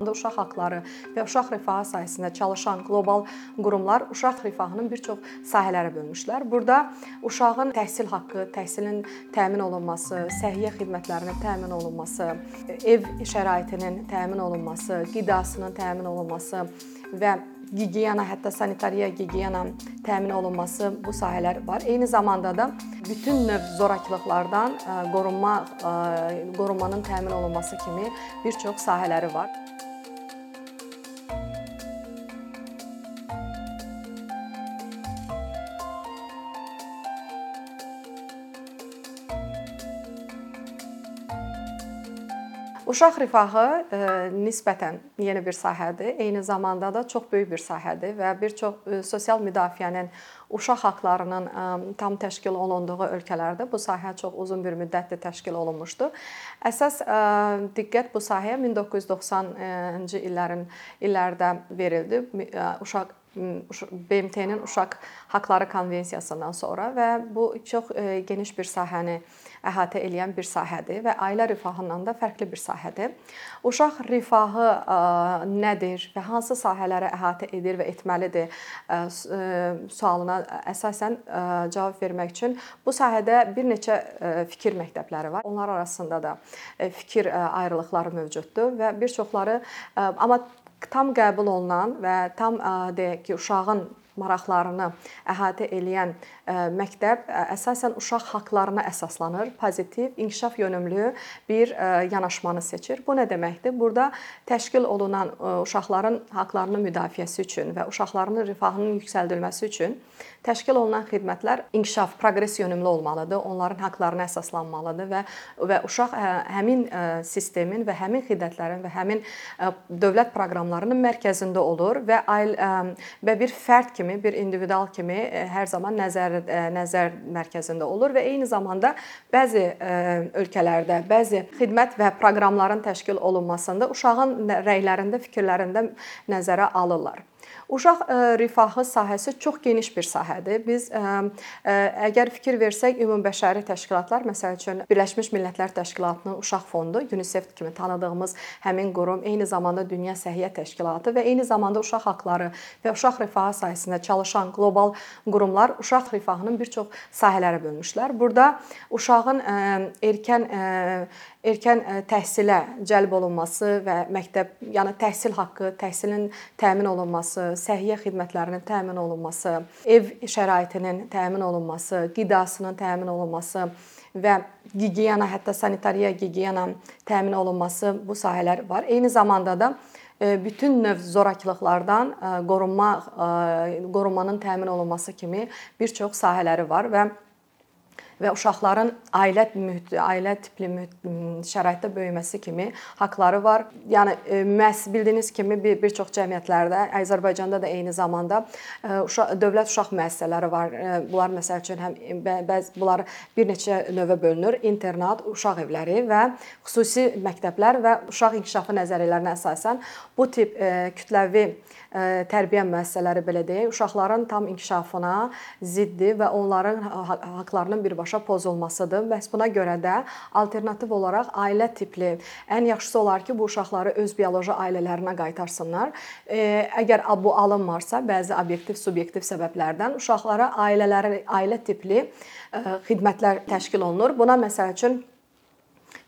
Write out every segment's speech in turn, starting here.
Uşaq haqları və uşaq rifahı sahəsində çalışan qlobal qurumlar uşaq rifahının bir çox sahələrə bölmüşlər. Burada uşağın təhsil haqqı, təhsilin təmin olunması, səhiyyə xidmətlərinin təmin olunması, ev şəraitinin təmin olunması, qidasının təmin olunması və gigiyena, hətta sanitariya, gigiyena təmin olunması bu sahələr var. Eyni zamanda da bütün növ zorakılıqlardan qorunma qorunmanın təmin olunması kimi bir çox sahələri var. Uşaq rifahı nisbətən yeni bir sahədir. Eyni zamanda da çox böyük bir sahədir və bir çox sosial müdafiənin uşaq haqlarının tam təşkil olunduğu ölkələrdə bu sahə çox uzun bir müddətdir təşkil olunmuşdu. Əsas diqqət bu sahəyə 1990-cı illərin illərdə verildi. Uşaq BMT-nin Uşaq Haqları Konvensiyasından sonra və bu çox geniş bir sahəni əhatə edən bir sahədir və ailə rifahından da fərqli bir sahədir. Uşaq rifahı nədir və hansı sahələri əhatə edir və etməlidir sualına əsasən cavab vermək üçün bu sahədə bir neçə fikir məktəbləri var. Onlar arasında da fikir ayrılıqları mövcuddur və bir çoxları amma tam qəbul olunan və tam deyək ki, uşağın maraqlarını əhatə edən məktəb əsasən uşaq haqqlarına əsaslanır, pozitiv, inkişaf yönümlü bir yanaşmanı seçir. Bu nə deməkdir? Burada təşkil olunan uşaqların haqqlarının müdafiəsi üçün və uşaqların rifahının yüksəldilməsi üçün təşkil olunan xidmətlər inkişaf, proqres yönümlü olmalıdır. Onların haqqlarına əsaslanmalıdır və və uşaq həmin sistemin və həmin xidmətlərin və həmin dövlət proqramlarının mərkəzində olur və ailə və bir fərd kimi, bir individual kimi hər zaman nəzər nəzər mərkəzində olur və eyni zamanda bəzi ölkələrdə bəzi xidmət və proqramların təşkil olunmasında uşağın rəylərində, fikirlərində nəzərə alırlar. Uşaq rifahı sahəsi çox geniş bir sahədir. Biz əgər fikir versək, ümumbəşəri təşkilatlar, məsəl üçün Birləşmiş Millətlər Təşkilatının Uşaq Fondu, UNICEF kimi tanıdığımız həmin qurum, eyni zamanda Dünya Səhiyyə Təşkilatı və eyni zamanda uşaq haqqları və uşaq rifahı sahəsində çalışan qlobal qurumlar uşaq rifahının bir çox sahələrə bölmüşlər. Burada uşağın erkən erkən təhsilə cəlb olunması və məktəb, yəni təhsil haqqı, təhsilin təmin olunması, səhiyyə xidmətlərinin təmin olunması, ev şəraitinin təmin olunması, qidasının təmin olunması və gigiyena, hətta sanitariya, gigiyena təmin olunması bu sahələr var. Eyni zamanda da bütün növ zorakılıqlardan qorunma qorunmanın təmin olunması kimi bir çox sahələri var və və uşaqların ailə mühit, ailə tipli mühit, şəraitdə böyüməsi kimi haqqları var. Yəni məhz bildiyiniz kimi bir, bir çox cəmiyyətlərdə, Azərbaycanda da eyni zamanda uşaq dövlət uşaq müəssisələri var. Bunlar məsəl üçün həm bəzi bunlar bir neçə növə bölünür. İnternat, uşaq evləri və xüsusi məktəblər və uşaq inkişafı nəzəriyyələrinə əsasən bu tip kütləvi tərbiyə müəssisələri belə deyək, uşaqların tam inkişafına ziddir və onların haqqlarının birbaşa pozulmasıdır. Məhz buna görə də alternativ olaraq ailə tipli ən yaxşısı olar ki, bu uşaqları öz bioloji ailələrinə qaytarsınlar. Əgər bu alınmarsa, bəzi obyektiv, subyektiv səbəblərdən uşaqlara ailələri ailə tipli xidmətlər təşkil olunur. Buna məsəl üçün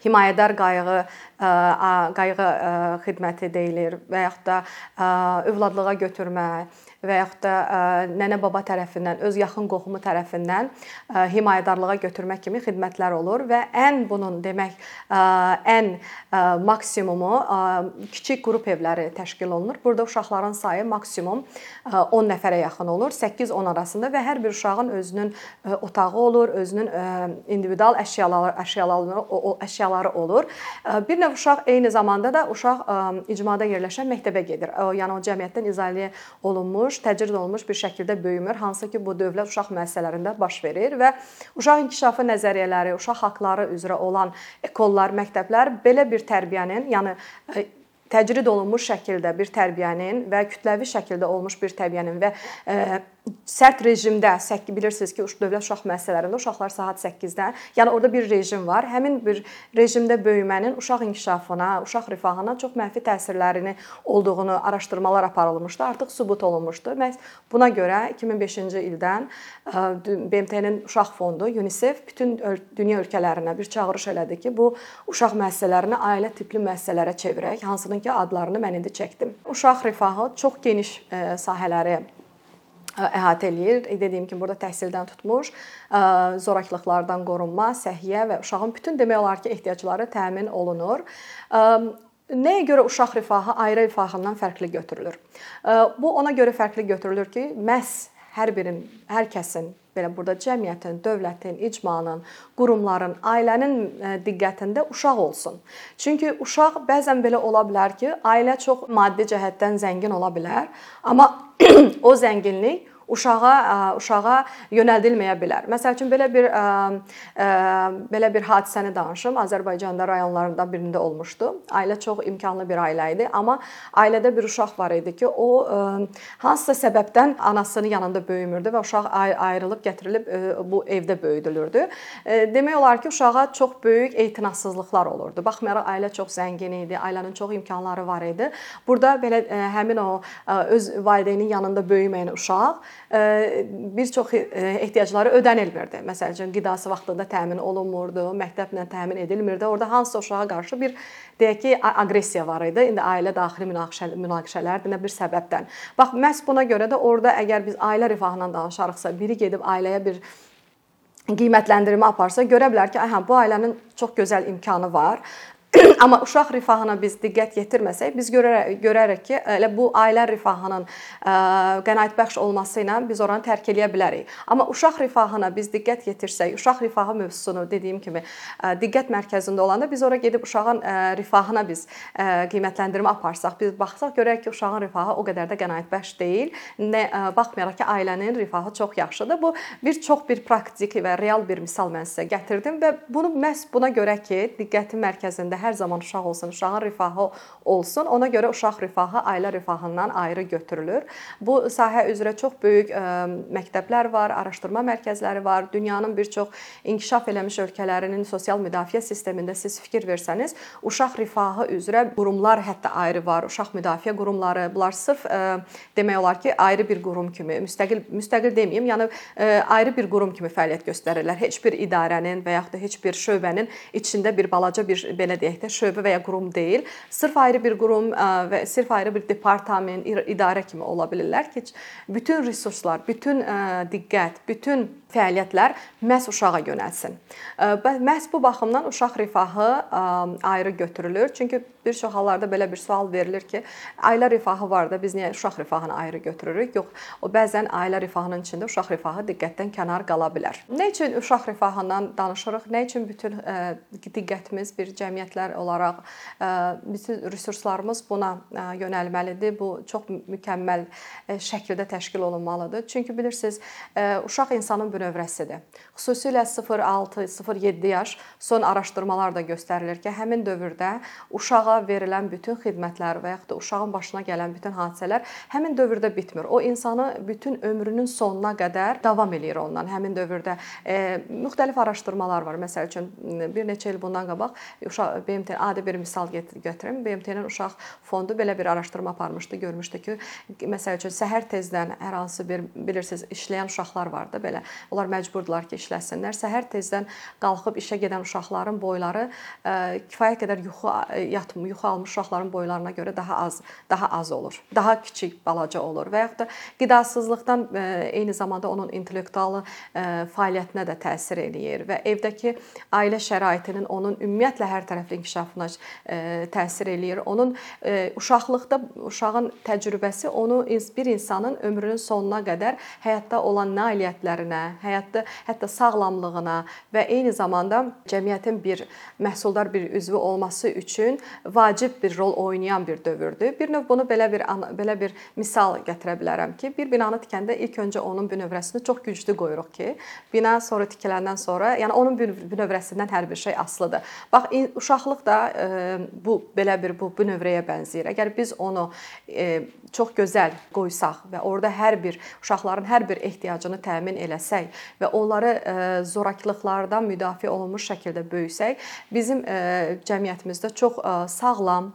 himayədar qayğı qayğı xidməti deyilir və yaxud da övladlığa götürmə və yaxud da nənə-baba tərəfindən, öz yaxın qohumu tərəfindən himayədarlığa götürmək kimi xidmətlər olur və ən bunun demək ən maksimumu kiçik qrup evləri təşkil olunur. Burada uşaqların sayı maksimum 10 nəfərə yaxın olur, 8-10 arasında və hər bir uşağın özünün otağı olur, özünün individual əşyaları, əşyaları, əşyaları olur. Bir növ uşaq eyni zamanda da uşaq icmada yerləşən məktəbə gedir. Yəni o cəmiyyətdən izolyə olunmuş təcrid olunmuş bir şəkildə böyümür, hansı ki, bu dövlət uşaq müəssisələrində baş verir və uşaq inkişafı nəzəriyyələri, uşaq haqqları üzrə olan ekollar, məktəblər belə bir tərbiyənin, yəni təcrid olunmuş şəkildə bir tərbiyənin və kütləvi şəkildə olmuş bir tərbiyənin və sərt rejimdə, bilirsiniz ki, dövlət uşaq müəssisələrində uşaqlar saat 8-dən, yəni orada bir rejim var. Həmin bir rejimdə böyümənin uşaq inkişafına, uşaq rifahına çox mənfi təsirlərini olduğunu araşdırmalar aparılmışdı, artıq sübut olunmuşdu. Məhz buna görə 2005-ci ildən BMT-nin uşaq fondu UNICEF bütün dünya ölkələrinə bir çağırış elədi ki, bu uşaq müəssisələrini ailə tipli müəssisələrə çevirək, hansının ki adlarını mən indi çəkdim. Uşaq rifahı çox geniş sahələri əhatə eləyir. Dediyim kimi burada təhsildən tutmuş, zorakılıqlardan qorunma, səhiyyə və uşağın bütün demək olar ki, ehtiyacları təmin olunur. Nəyə görə uşaq rifahı ayrı rifahından fərqli götürülür? Bu ona görə fərqli götürülür ki, məhz hər birin, hər kəsin belə burada cəmiyyətin, dövlətin, icmanın, qurumların, ailənin diqqətində uşaq olsun. Çünki uşaq bəzən belə ola bilər ki, ailə çox maddi cəhətdən zəngin ola bilər, amma o zənginlik uşağa uşağa yönəldilməyə bilər. Məsəl üçün belə bir belə bir hadisəni danışım. Azərbaycanda rayonlarından birində olmuşdu. Ailə çox imkanlı bir ailə idi, amma ailədə bir uşaq var idi ki, o hansısa səbəbdən anasının yanında böyümürdü və uşaq ayrılıb gətirilib bu evdə böyüdülürdü. Demək olar ki, uşağa çox böyük etinasızlıqlar olurdu. Baxmayaraq ailə çox zəngin idi, ailənin çox imkanları var idi. Burada belə həmin o öz valideynin yanında böyüməyən uşaq bir çox ehtiyacları ödənilmirdi. Məsələn, qidası vaxtında təmin olunmurdu, məktəblə təmin edilmirdi. Orda hansısa uşağa qarşı bir deyək ki, aqressiya var idi. İndi ailə daxili münaqişələrdir nə bir səbəbdən. Bax, məhz buna görə də orada əgər biz ailə rifahından danışarıqsa, biri gedib ailəyə bir qiymətləndirmə aparsa, görə bilər ki, aha, bu ailənin çox gözəl imkanı var Amma uşaq rifahına biz diqqət yetirməsək, biz görərək, görərək ki, elə bu ailə rifahının qənaətbəxş olması ilə biz oranı tərk eləyə bilərik. Amma uşaq rifahına biz diqqət yetirsək, uşaq rifahı mövzusunu dediyim kimi diqqət mərkəzində olanda biz ora gedib uşağın rifahına biz qiymətləndirmə aparsaq, biz baxsaq görərək ki, uşağın rifahı o qədər də qənaətbəxş deyil. Nə baxmayaraq ki, ailənin rifahı çox yaxşıdır. Bu bir çox bir praktik və real bir misal mən sizə gətirdim və bunu məhz buna görə ki, diqqətin mərkəzində hər zaman uşaq olsun, uşağın rifahı olsun. Ona görə uşaq rifahı ailə rifahından ayrı götürülür. Bu sahə üzrə çox böyük ə, məktəblər var, araşdırma mərkəzləri var. Dünyanın bir çox inkişaf eləmiş ölkələrinin sosial müdafiə sistemində siz fikir versəniz, uşaq rifahı üzrə qurumlar hətta ayrı var. Uşaq müdafiə qurumları, bunlar sırf ə, demək olar ki, ayrı bir qurum kimi, müstəqil müstəqil deməyim, yəni ə, ayrı bir qurum kimi fəaliyyət göstərirlər. Heç bir idarənin və yaxud da heç bir şöbənin içində bir balaca bir belə deyək də şöbə və ya qurum deyil. Sırf ayrı bir qurum və sırf ayrı bir departament, idarə kimi ola bilirlər ki, bütün resurslar, bütün diqqət, bütün fəaliyyətlər məhz uşağa yönəlsin. Məhz bu baxımdan uşaq rifahı ayrı götürülür. Çünki bir çox hallarda belə bir sual verilir ki, ailə rifahı var da biz niyə uşaq rifahını ayrı götürürük? Yox, o bəzən ailə rifahının içində uşaq rifahı diqqətdən kənar qala bilər. Nə üçün uşaq rifahından danışırıq? Nə üçün bütün diqqətimiz bir cəmiyyətlər olaraq bütün resurslarımız buna yönəlməlidir? Bu çox mükəmməl şəkildə təşkil olunmalıdır. Çünki bilirsiniz, uşaq insanın bünövrəsidir. Xüsusilə 0-6-0-7 yaş son araşdırmalar da göstərilir ki, həmin dövrdə uşağa verilən bütün xidmətlər və yaxud da uşağın başına gələn bütün hadisələr həmin dövrdə bitmir. O insanı bütün ömrünün sonuna qədər davam eləyir ondan. Həmin dövrdə e, müxtəlif araşdırmalar var. Məsəl üçün bir neçə il bundan qabaq uşaq BMT adi bir misal gətirim. BMT-nin uşaq fondu belə bir araşdırma aparmışdı, görmüşdü ki, məsəl üçün səhər tezdən hər hansı bir bilirsiniz işləyən uşaqlar var da belə. Onlar məcburdular ki, işləsinlər. Səhər tezdən qalxıb işə gedən uşaqların boyları e, kifayət qədər yuxu yatmı, yuxu almış uşaqların boylarına görə daha az, daha az olur. Daha kiçik, balaca olur və yaxud da qidasızlıqdan e, eyni zamanda onun intellektual e, fəaliyyətinə də təsir eləyir və evdəki ailə şəraitinin onun ümumiyyətlə hər tərəfli inkişafına təsir eləyir. Onun uşaqlıqda uşağın təcrübəsi onu bir insanın ömrünün sonuna qədər həyatda olan nailiyyətlərinə, həyatda hətta sağlamlığına və eyni zamanda cəmiyyətin bir məhsuldar bir üzvü olması üçün vacib bir rol oynayan bir dövrdür. Bir növ bunu belə bir belə bir misal gətirə bilərəm ki, bir binanı tikəndə ilk öncə onun bünövrəsini çox güclü qoyuruq ki, bina sonra tikiləndən sonra, yəni onun bünövrəsindən hər bir şey asılıdır. Bax uşaq uşaqlıq da bu belə bir bu bu növrəyə bənzəyir. Əgər biz onu çox gözəl qoysaq və orada hər bir uşaqların hər bir ehtiyacını təmin eləsək və onları zorakılıqlardan müdafiə olunmuş şəkildə böyüsək, bizim cəmiyyətimizdə çox sağlam,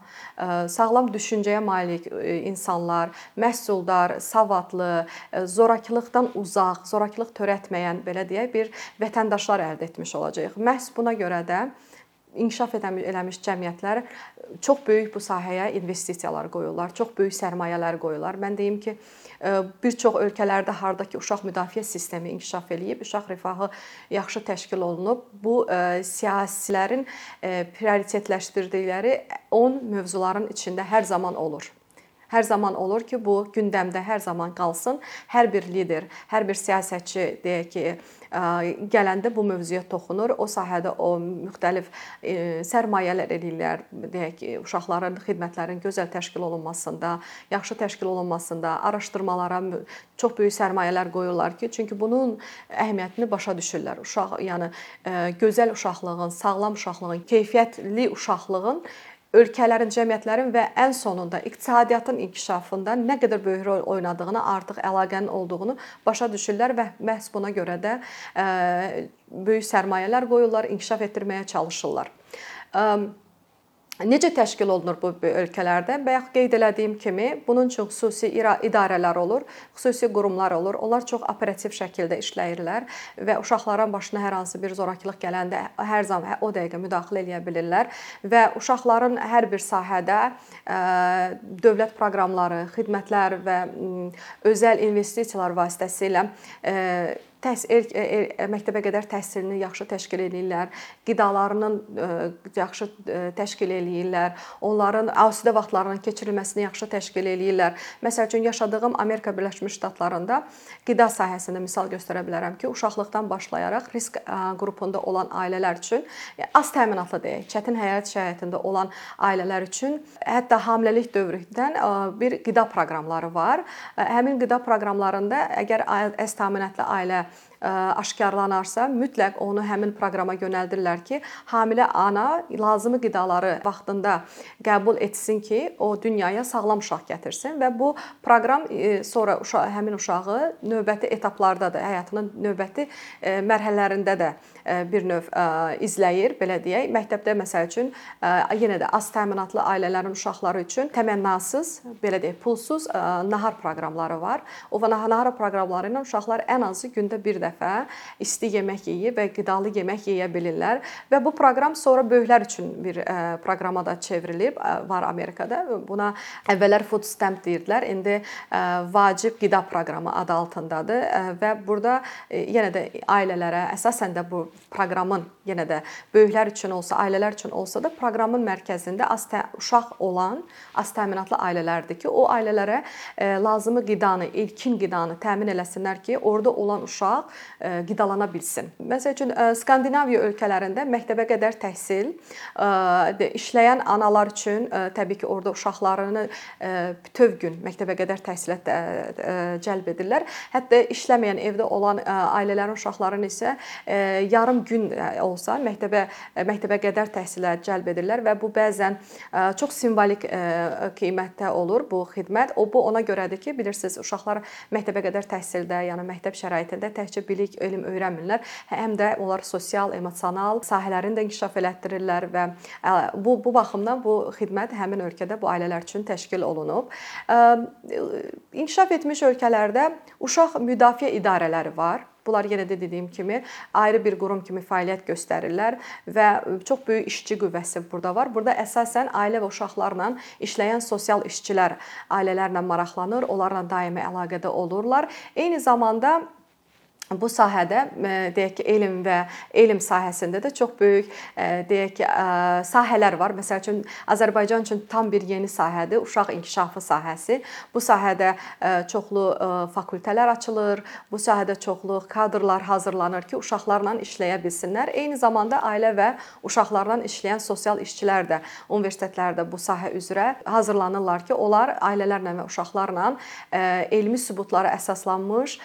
sağlam düşüncəyə malik insanlar, məhsuldar, savadlı, zorakılıqdan uzaq, zorakılıq törətməyən belə deyək bir vətəndaşlar əldə etmiş olacağıq. Məhz buna görə də inkişaf eləmiş cəmiyyətlər çox böyük bu sahəyə investisiyalar qoyurlar, çox böyük sərmayələr qoyurlar. Mən deyim ki, e, bir çox ölkələrdə hardakı uşaq müdafiə sistemi inkişaf eləyib, uşaq rifahı yaxşı təşkil olunub, bu e, siyasilərin e, prioritetləşdirdikləri 10 mövzuların içində hər zaman olur. Hər zaman olur ki, bu gündəmdə hər zaman qalsın. Hər bir lider, hər bir siyasətçi deyək ki, gələndə bu mövzuya toxunur. O sahədə o müxtəlif sərmayələr eləyirlər, deyək ki, uşaqların xidmətlərin gözəl təşkil olunmasında, yaxşı təşkil olunmasında, araşdırmalara çox böyük sərmayələr qoyurlar ki, çünki bunun əhəmiyyətini başa düşürlər. Uşaq, yəni gözəl uşaqlığın, sağlam uşaqlığın, keyfiyyətli uşaqlığın ölkələrin, cəmiyyətlərin və ən sonunda iqtisadiyyatın inkişafında nə qədər böyük rol oynadığını, artıq əlaqənin olduğunu başa düşürlər və məhz buna görə də böyük sərmayələr qoyurlar, inkişaf etdirməyə çalışırlar. Necə təşkil olunur bu ölkələrdə? Bayaq qeyd elədiyim kimi, bunun üçün xüsusi idarələr olur, xüsusi qurumlar olur. Onlar çox operativ şəkildə işləyirlər və uşaqların başına hər hansı bir zorakılıq gələndə hər zaman o dəqiqə müdaxilə edə bilirlər və uşaqların hər bir sahədə dövlət proqramları, xidmətlər və özəl investisiyalar vasitəsilə təhsil er, er, məktəbə qədər təhsilini yaxşı təşkil eləyirlər, qidalarının yaxşı təşkil eləyirlər, onların asudə vaxtlarının keçirilməsini yaxşı təşkil eləyirlər. Məsəl üçün yaşadığım Amerika Birləşmiş Ştatlarında qida sahəsində misal göstərə bilərəm ki, uşaqlıqdan başlayaraq risk qrupunda olan ailələr üçün az təminatlı deyək, çətin həyat şəraitində olan ailələr üçün hətta hamiləlik dövründən bir qida proqramları var. Həmin qida proqramlarında əgər az təminatlı ailə aşkarlanarsa, mütləq onu həmin proqrama yönəldirlər ki, hamilə ana lazımi qidaları vaxtında qəbul etsin ki, o dünyaya sağlam uşaq gətirsin və bu proqram sonra uşaq həmin uşağı növbəti etaplarda da, həyatının növbəti mərhələlərində də bir növ izləyir, belə deyək. Məktəbdə məsəl üçün yenə də az təminatlı ailələrin uşaqları üçün təmənnasız, belə deyək, pulsuz nahar proqramları var. O nahar proqramları ilə uşaqlar ən azı gündə bir dəfə isti yemək yeyib və qidalı yemək yeyə bilirlər və bu proqram sonra böyüklər üçün bir proqrama da çevrilib var Amerikada. Buna əvvəllər food stamp deyirdilər. İndi vacib qida proqramı adı altındadır və burada yenə də ailələrə əsasən də bu proqramın yenə də böyüklər üçün olsa, ailələr üçün olsa da proqramın mərkəzində az uşaq olan az təminatlı ailələrdir ki, o ailələrə e, lazımi qidanı, ilkin qidanı təmin eləsinlər ki, orada olan uşaq e, qidalana bilsin. Məsəl üçün e, Skandinaviya ölkələrində məktəbə qədər təhsil işləyən analar üçün təbii ki, orada uşaqlarını bütöv gün məktəbə qədər təhsilə cəlb edirlər. Hətta işləməyən evdə olan ailələrin uşaqlarını isə yarım gün e, olsa məktəbə e, məktəbə qədər təhsilə cəlb edirlər və bu bəzən e, çox simvolik qiymətdə olur bu xidmət. O bu ona görədir ki, bilirsiniz, uşaqlar məktəbə qədər təhsildə, yəni məktəb şəraitində təkcə bilik, elm öyrənmirlər, həm də onlar sosial, emosional sahələrini də inkişaf elətdirirlər və bu bu baxımdan bu xidmət həmin ölkədə bu ailələr üçün təşkil olunub. İnkişaf etmiş ölkələrdə uşaq müdafiə idarələri var. Bunlar yenə də dediyim kimi ayrı bir qurum kimi fəaliyyət göstərirlər və çox böyük işçi qüvvəsi burada var. Burada əsasən ailə və uşaqlarla işləyən sosial işçilər ailələrlə maraqlanır, onlarla daimi əlaqədə olurlar. Eyni zamanda bu sahədə e, deyək ki, elm və elm sahəsində də çox böyük e, deyək ki, e, sahələr var. Məsəl üçün Azərbaycan üçün tam bir yeni sahədir, uşaq inkişafı sahəsi. Bu sahədə çoxlu fakültələr açılır. Bu sahədə çoxlu kadrlar hazırlanır ki, uşaqlarla işləyə bilsinlər. Eyni zamanda ailə və uşaqlarla işləyən sosial işçilər də universitetlərdə bu sahə üzrə hazırlanırlar ki, onlar ailələrlə və uşaqlarla elmi sübutlara əsaslanmış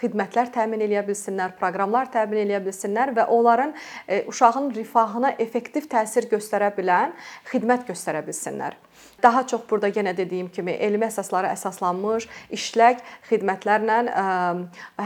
xidmətlər təmin edə bilsinlər, proqramlar təmin edə bilsinlər və onların uşağın rifahına effektiv təsir göstərə bilən xidmət göstərə bilsinlər. Daha çox burada yenə dediyim kimi elmi əsaslara əsaslanmış işlək xidmətlərlə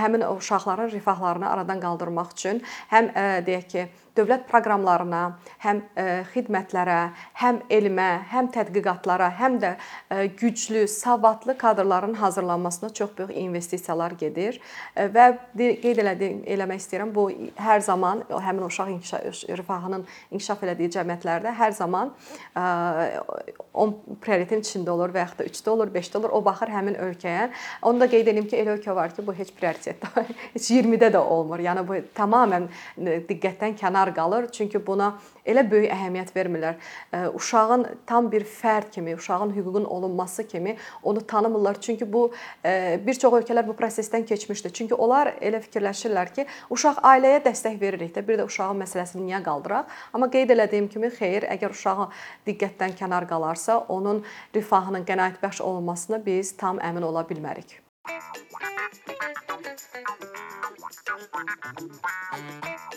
həmin uşaqların rifahlarını aradan qaldırmaq üçün həm deyək ki, dövlət proqramlarına, həm e, xidmətlərə, həm elmə, həm tədqiqatlara, həm də e, güclü, savadlı kadrların hazırlanmasına çox böyük investisiyalar gedir e, və qeyd elədiyim eləmək istəyirəm bu hər zaman həmin uşaq inkişaf rifahının inkişaf elədiyi cəmiyyətlərdə hər zaman 10 prioritetin içində olur və yaxud da 3-də olur, 5-də olur. O baxır həmin ölkəyə. Onu da qeyd edim ki, elə ölkə var ki, bu heç prioritetdə, heç 20-də də olmur. Yəni bu tamamilə diqqətdən kənar kənar qalır. Çünki buna elə böyük əhəmiyyət vermirlər. Uşağın tam bir fərd kimi, uşağın hüququnun olunması kimi onu tanımırlar. Çünki bu bir çox ölkələr bu prosesdən keçmişdi. Çünki onlar elə fikirləşirlər ki, uşaq ailəyə dəstək veririk də, bir də uşağın məsələsini niyə qaldıraq? Amma qeyd elədiyim kimi, xeyr, əgər uşağı diqqətdən kənar qalarsa, onun rifahının qənaətbəxş olunmasına biz tam əmin ola bilmərik. Thank you.